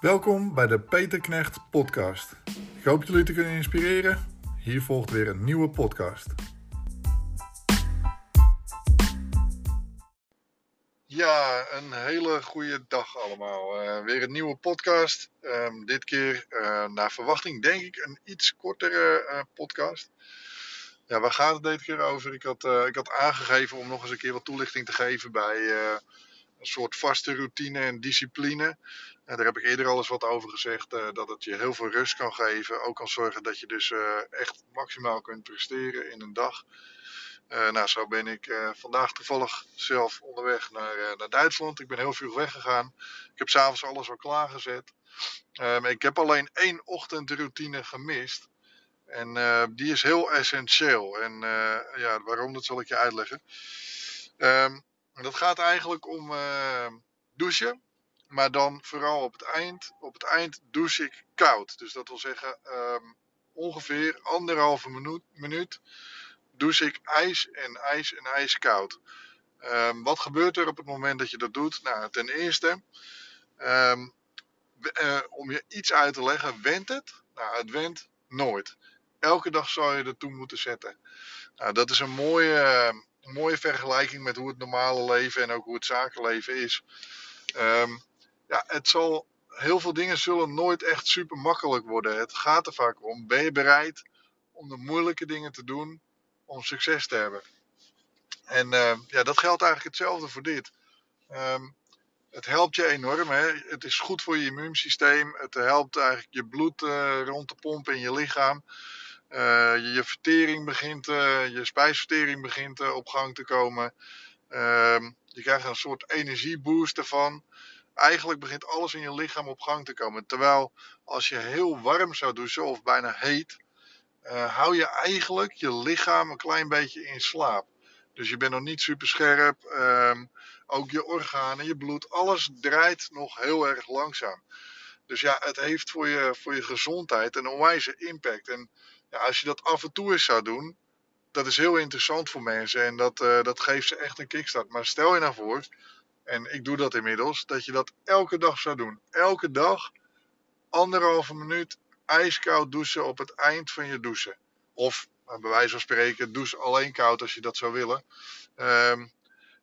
Welkom bij de Peter Knecht podcast. Ik hoop jullie te kunnen inspireren. Hier volgt weer een nieuwe podcast. Ja, een hele goede dag allemaal. Uh, weer een nieuwe podcast. Um, dit keer uh, naar verwachting denk ik een iets kortere uh, podcast. Ja, waar gaat het dit keer over? Ik had, ik had aangegeven om nog eens een keer wat toelichting te geven bij een soort vaste routine en discipline. daar heb ik eerder al eens wat over gezegd. Uh, dat het je heel veel rust kan geven. Ook kan zorgen dat je dus uh, echt maximaal kunt presteren in een dag. Uh, nou, zo ben ik vandaag toevallig zelf onderweg naar, naar Duitsland. Ik ben heel veel weggegaan. Ik heb s'avonds alles al klaargezet. ik heb alleen één ochtendroutine gemist. En die is heel essentieel. En ja, waarom, dat zal ik je uitleggen. Um, dat gaat eigenlijk om uh, douchen. Maar dan vooral op het eind. Op het eind douche ik koud. Dus dat wil zeggen um, ongeveer anderhalve minuut, minuut douche ik ijs en ijs en ijskoud. Um, wat gebeurt er op het moment dat je dat doet? Nou, ten eerste, um, uh, om je iets uit te leggen, wendt het? Nou, het wendt nooit. Elke dag zou je er toe moeten zetten. Nou, dat is een mooie, mooie vergelijking met hoe het normale leven en ook hoe het zakenleven is. Um, ja, het zal, heel veel dingen zullen nooit echt super makkelijk worden. Het gaat er vaak om. Ben je bereid om de moeilijke dingen te doen om succes te hebben? En uh, ja, dat geldt eigenlijk hetzelfde voor dit. Um, het helpt je enorm. Hè? Het is goed voor je immuunsysteem. Het helpt eigenlijk je bloed uh, rond te pompen in je lichaam. Uh, je, je, vertering begint, uh, je spijsvertering begint uh, op gang te komen. Ehm, je krijgt een soort energieboost ervan. Eigenlijk begint alles in je lichaam op gang te komen. Terwijl als je heel warm zou douchen of bijna heet, hou je eigenlijk je lichaam een klein beetje in slaap. Dus je bent nog niet super scherp. Um, ook je organen, je bloed, alles draait nog heel erg langzaam. Dus ja, het heeft voor je, voor je gezondheid een onwijze impact. En ja, als je dat af en toe eens zou doen, dat is heel interessant voor mensen en dat, uh, dat geeft ze echt een kickstart. Maar stel je nou voor, en ik doe dat inmiddels, dat je dat elke dag zou doen. Elke dag anderhalve minuut ijskoud douchen op het eind van je douchen. Of bij wijze van spreken, douche alleen koud als je dat zou willen. Um,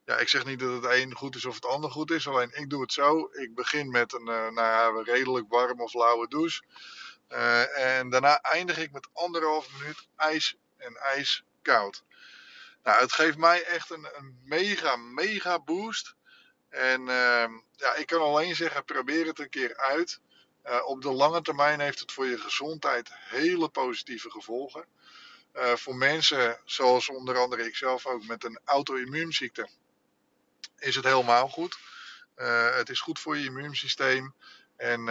ja, ik zeg niet dat het een goed is of het ander goed is. Alleen ik doe het zo. Ik begin met een uh, nou, redelijk warm of lauwe douche. Uh, en daarna eindig ik met anderhalf minuut ijs en ijs koud. Nou, het geeft mij echt een, een mega, mega boost. En uh, ja, ik kan alleen zeggen, probeer het een keer uit. Uh, op de lange termijn heeft het voor je gezondheid hele positieve gevolgen. Uh, voor mensen, zoals onder andere ikzelf ook, met een auto-immuunziekte, is het helemaal goed. Het is goed voor je immuunsysteem. En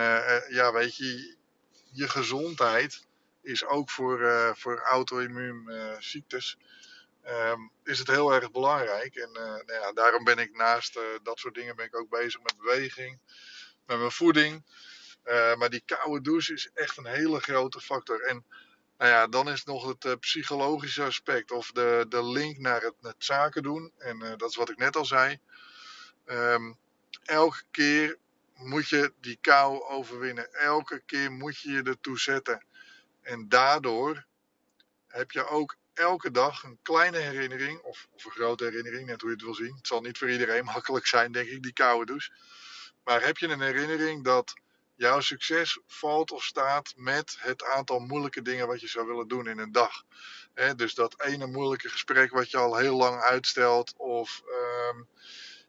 ja, weet je, je gezondheid is ook voor, uh, voor auto-immuunziektes. Uh, um, is het heel erg belangrijk. En uh, nou ja, daarom ben ik naast dat soort dingen ben ik ook bezig met beweging, met mijn voeding. maar die koude douche is echt een hele grote factor. En nou ja, dan is nog het psychologische aspect of de, de link naar het, zaken doen. En dat is wat ik net al zei. Um, elke keer moet je die kou overwinnen. Elke keer moet je je ertoe zetten. En daardoor heb je ook elke dag een kleine herinnering, of, een grote herinnering, net hoe je het wil zien. Het zal niet voor iedereen makkelijk zijn, denk ik, die koude douche. Maar heb je een herinnering dat jouw succes valt of staat met het aantal moeilijke dingen wat je zou willen doen in een dag. Dus dat ene moeilijke gesprek wat je al heel lang uitstelt, of um,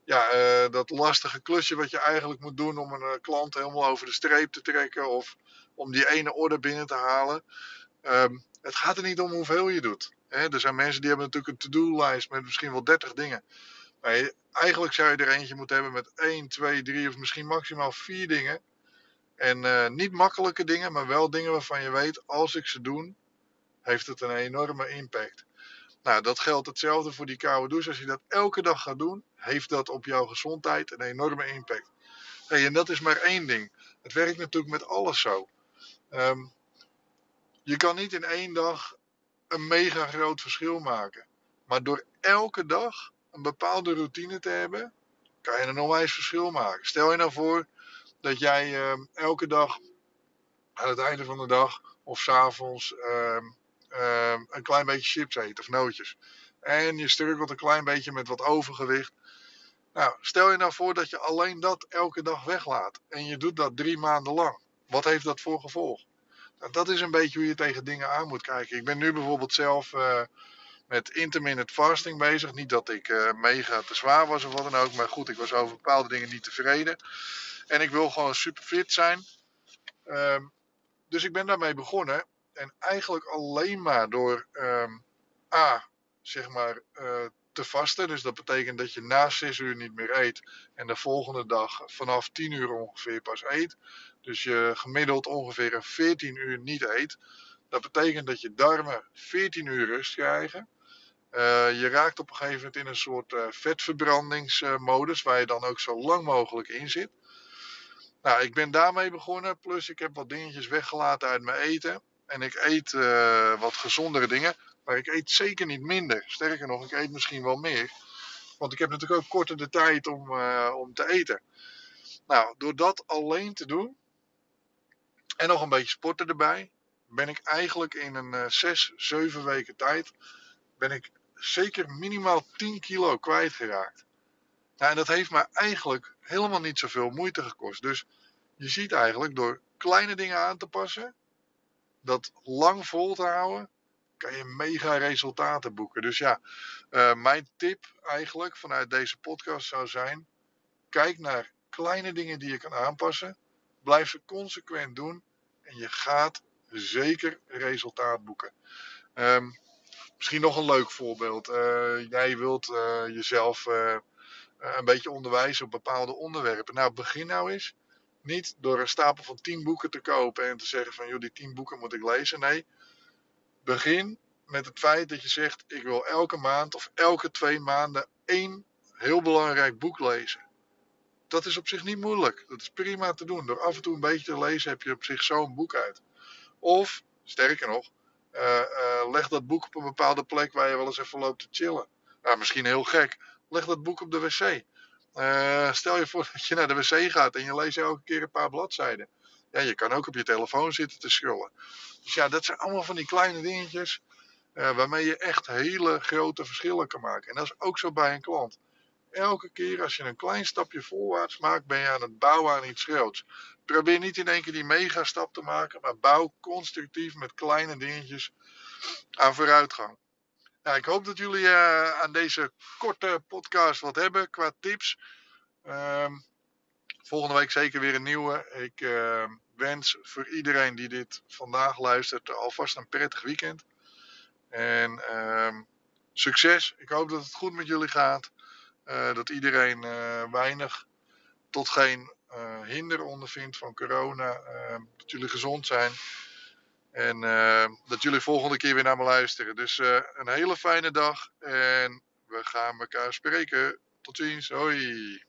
ja, uh, dat lastige klusje wat je eigenlijk moet doen om een uh, klant helemaal over de streep te trekken of om die ene order binnen te halen. Um, het gaat er niet om hoeveel je doet. Hè? Er zijn mensen die hebben natuurlijk een to-do-lijst met misschien wel 30 dingen. Maar eigenlijk zou je er eentje moeten hebben met 1, 2, 3 of misschien maximaal 4 dingen. En uh, niet makkelijke dingen, maar wel dingen waarvan je weet, als ik ze doe, heeft het een enorme impact. Nou, dat geldt hetzelfde voor die koude douche. Als je dat elke dag gaat doen, heeft dat op jouw gezondheid een enorme impact. En dat is maar één ding. Het werkt natuurlijk met alles zo. Um, je kan niet in één dag een mega groot verschil maken. Maar door elke dag een bepaalde routine te hebben, kan je een onwijs verschil maken. Stel je nou voor, dat jij ehm, elke dag aan het einde van de dag of s'avonds um, um, een klein beetje chips eet of nootjes. En je struggelt een klein beetje met wat overgewicht. Nou, stel je nou voor dat je alleen dat elke dag weglaat. En je doet dat drie maanden lang. Wat heeft dat voor gevolg? Nou, dat is een beetje hoe je tegen dingen aan moet kijken. Ik ben nu bijvoorbeeld zelf uh, met intermittent fasting bezig. Niet dat ik uh, mega te zwaar was of wat dan ook. Maar goed, ik was over bepaalde dingen niet tevreden. En ik wil gewoon super fit zijn. Um, dus ik ben daarmee begonnen. En eigenlijk alleen maar door um, A, zeg maar, uh, te vasten. Dus dat betekent dat je na 6 uur niet meer eet. En de volgende dag vanaf 10 uur ongeveer pas eet. Dus je gemiddeld ongeveer een 14 uur niet eet. Dat betekent dat je darmen 14 uur rust krijgen. Uh, je raakt op een gegeven moment in een soort uh, vetverbrandingsmodus. waar je dan ook zo lang mogelijk in zit. Nou, ik ben daarmee begonnen. Plus ik heb wat dingetjes weggelaten uit mijn eten. En ik eet uh, wat gezondere dingen. Maar ik eet zeker niet minder. Sterker nog, ik eet misschien wel meer. Want ik heb natuurlijk ook korter de tijd om, uh, om te eten. Nou, door dat alleen te doen. En nog een beetje sporten erbij. Ben ik eigenlijk in een uh, 6, 7 weken tijd. Ben ik zeker minimaal 10 kilo kwijtgeraakt. Nou, en dat heeft me eigenlijk helemaal niet zoveel moeite gekost. Dus je ziet eigenlijk door kleine dingen aan te passen, dat lang vol te houden, kan je mega resultaten boeken. Dus ja, uh, mijn tip eigenlijk vanuit deze podcast zou zijn: kijk naar kleine dingen die je kan aanpassen, blijf ze consequent doen en je gaat zeker resultaat boeken. Um, misschien nog een leuk voorbeeld. Uh, jij wilt uh, jezelf een beetje onderwijzen op bepaalde onderwerpen. Nou, begin nou eens niet door een stapel van 10 boeken te kopen en te zeggen van joh, die 10 boeken moet ik lezen. Nee, begin met het feit dat je zegt ik wil elke maand of elke twee maanden één heel belangrijk boek lezen. Dat is op zich niet moeilijk. Dat is prima te doen. Door af en toe een beetje te lezen heb je op zich zo'n boek uit. Of, sterker nog, uh, uh, leg dat boek op een bepaalde plek waar je wel eens even loopt te chillen. Nou, misschien heel gek. Leg dat boek op de wc. Uh, stel je voor dat je naar de wc gaat en je leest elke keer een paar bladzijden. Ja, je kan ook op je telefoon zitten te scrollen. Dus ja, dat zijn allemaal van die kleine dingetjes uh, waarmee je echt hele grote verschillen kan maken. En dat is ook zo bij een klant. Elke keer als je een klein stapje voorwaarts maakt, ben je aan het bouwen aan iets groots. Probeer niet in één keer die megastap te maken, maar bouw constructief met kleine dingetjes aan vooruitgang. Nou, ik hoop dat jullie uh, aan deze korte podcast wat hebben qua tips. Uh, volgende week zeker weer een nieuwe. Ik uh, wens voor iedereen die dit vandaag luistert alvast een prettig weekend. En ehm, succes. Ik hoop dat het goed met jullie gaat. Uh, dat iedereen uh, weinig tot geen hinder ondervindt van corona. Ehm, dat jullie gezond zijn. En dat jullie volgende keer weer naar me luisteren. Dus een hele fijne dag. En we gaan elkaar spreken. Tot ziens. Hoi.